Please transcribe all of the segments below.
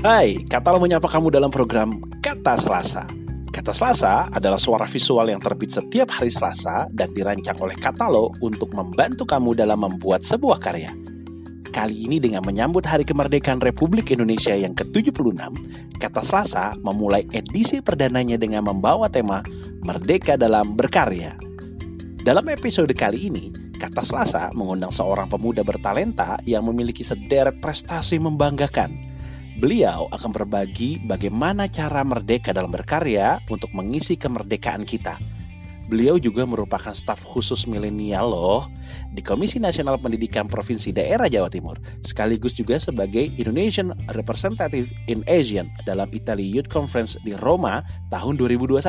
Hai, kata lo menyapa kamu dalam program Kata Selasa. Kata Selasa adalah suara visual yang terbit setiap hari Selasa dan dirancang oleh Katalo untuk membantu kamu dalam membuat sebuah karya. Kali ini dengan menyambut Hari Kemerdekaan Republik Indonesia yang ke-76, Kata Selasa memulai edisi perdananya dengan membawa tema Merdeka dalam Berkarya. Dalam episode kali ini, Kata Selasa mengundang seorang pemuda bertalenta yang memiliki sederet prestasi membanggakan. Beliau akan berbagi bagaimana cara merdeka dalam berkarya untuk mengisi kemerdekaan kita. Beliau juga merupakan staf khusus milenial loh di Komisi Nasional Pendidikan Provinsi Daerah Jawa Timur, sekaligus juga sebagai Indonesian Representative in Asian dalam Italy Youth Conference di Roma tahun 2021.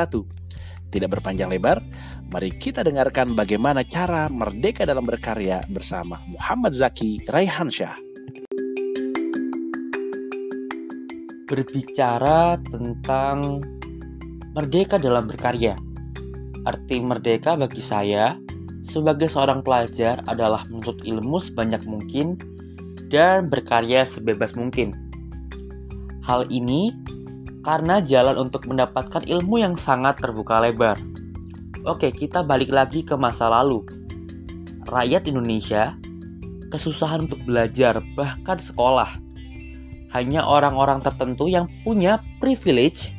Tidak berpanjang lebar, mari kita dengarkan bagaimana cara merdeka dalam berkarya bersama Muhammad Zaki Raihansyah. Berbicara tentang merdeka dalam berkarya. Arti merdeka bagi saya sebagai seorang pelajar adalah menuntut ilmu sebanyak mungkin dan berkarya sebebas mungkin. Hal ini karena jalan untuk mendapatkan ilmu yang sangat terbuka lebar. Oke, kita balik lagi ke masa lalu. Rakyat Indonesia kesusahan untuk belajar, bahkan sekolah. Hanya orang-orang tertentu yang punya privilege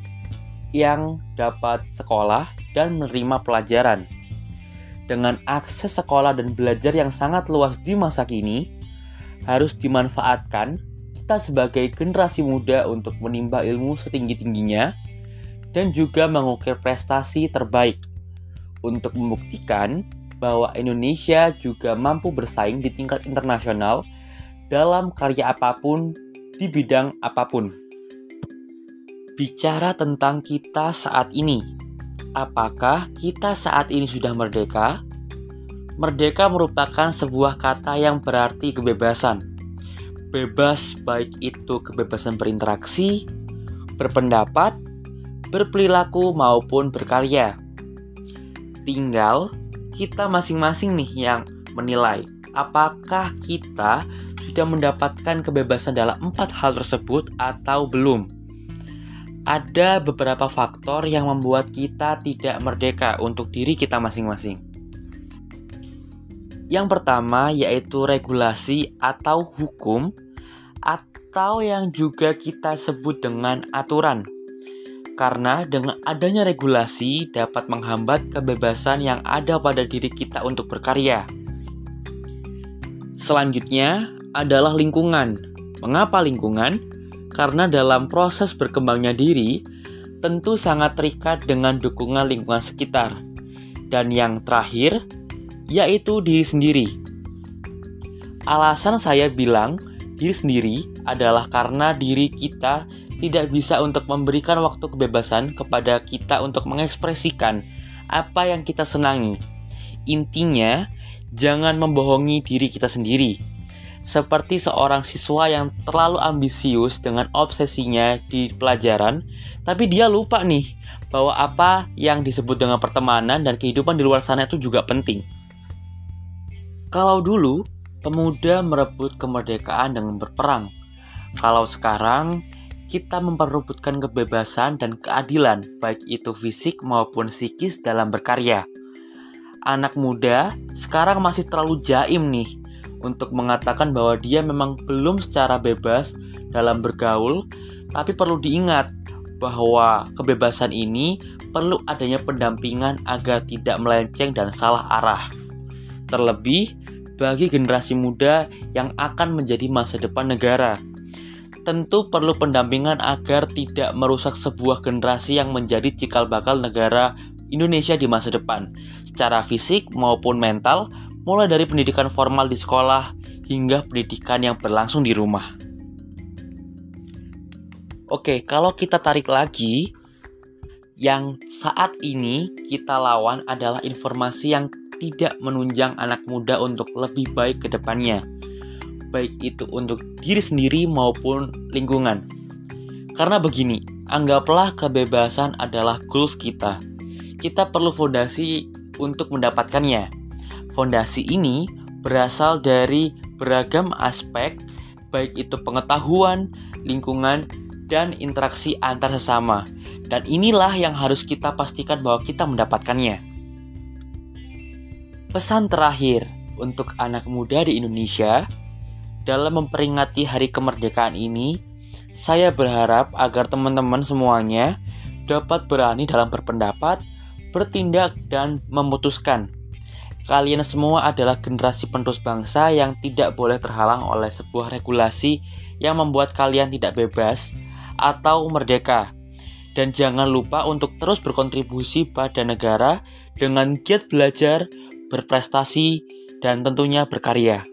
yang dapat sekolah dan menerima pelajaran. Dengan akses sekolah dan belajar yang sangat luas di masa kini, harus dimanfaatkan kita sebagai generasi muda untuk menimba ilmu setinggi-tingginya dan juga mengukir prestasi terbaik untuk membuktikan bahwa Indonesia juga mampu bersaing di tingkat internasional dalam karya apa pun di bidang apa pun. Bicara tentang kita saat ini, apakah kita saat ini sudah merdeka? Merdeka merupakan sebuah kata yang berarti kebebasan bebas baik itu kebebasan berinteraksi, berpendapat, berperilaku maupun berkarya. Tinggal kita masing-masing nih yang menilai apakah kita sudah mendapatkan kebebasan dalam empat hal tersebut atau belum. Ada beberapa faktor yang membuat kita tidak merdeka untuk diri kita masing-masing. Yang pertama yaitu regulasi atau hukum atau yang juga kita sebut dengan aturan. Karena dengan adanya regulasi dapat menghambat kebebasan yang ada pada diri kita untuk berkarya. Selanjutnya adalah lingkungan. Mengapa lingkungan? Karena dalam proses berkembangnya diri, tentu sangat terikat dengan dukungan lingkungan sekitar. Dan yang terakhir, yaitu diri sendiri. Alasan saya bilang diri sendiri adalah karena diri kita tidak bisa untuk memberikan waktu kebebasan kepada kita untuk mengekspresikan apa yang kita senangi. Intinya, jangan membohongi diri kita sendiri. Seperti seorang siswa yang terlalu ambisius dengan obsesinya di pelajaran, tapi dia lupa nih bahwa apa yang disebut dengan pertemanan dan kehidupan di luar sana itu juga penting. Kalau dulu, pemuda merebut kemerdekaan dengan berperang. Kalau sekarang, kita memperebutkan kebebasan dan keadilan, baik itu fisik maupun psikis dalam berkarya. Anak muda sekarang masih terlalu jaim nih untuk mengatakan bahwa dia memang belum secara bebas dalam bergaul, tapi perlu diingat bahwa kebebasan ini perlu adanya pendampingan agar tidak melenceng dan salah arah. Terlebih, bagi generasi muda yang akan menjadi masa depan negara. Tentu perlu pendampingan agar tidak merusak sebuah generasi yang menjadi cikal bakal negara Indonesia di masa depan, secara fisik maupun mental, mulai dari pendidikan formal di sekolah hingga pendidikan yang berlangsung di rumah. Oke, kalau kita tarik lagi, yang saat ini kita lawan adalah informasi yang tidak menunjang anak muda untuk lebih baik ke depannya, baik itu untuk diri sendiri maupun lingkungan. Karena begini, anggaplah kebebasan adalah goals kita. Kita perlu fondasi untuk mendapatkannya. Fondasi ini berasal dari beragam aspek, baik itu pengetahuan, lingkungan, dan interaksi antar sesama. Dan inilah yang harus kita pastikan bahwa kita mendapatkannya. Pesan terakhir untuk anak muda di Indonesia dalam memperingati hari kemerdekaan ini, saya berharap agar teman-teman semuanya dapat berani dalam berpendapat, bertindak, dan memutuskan. Kalian semua adalah generasi penerus bangsa yang tidak boleh terhalang oleh sebuah regulasi yang membuat kalian tidak bebas atau merdeka. Dan jangan lupa untuk terus berkontribusi pada negara dengan giat belajar, berprestasi, dan tentunya berkarya.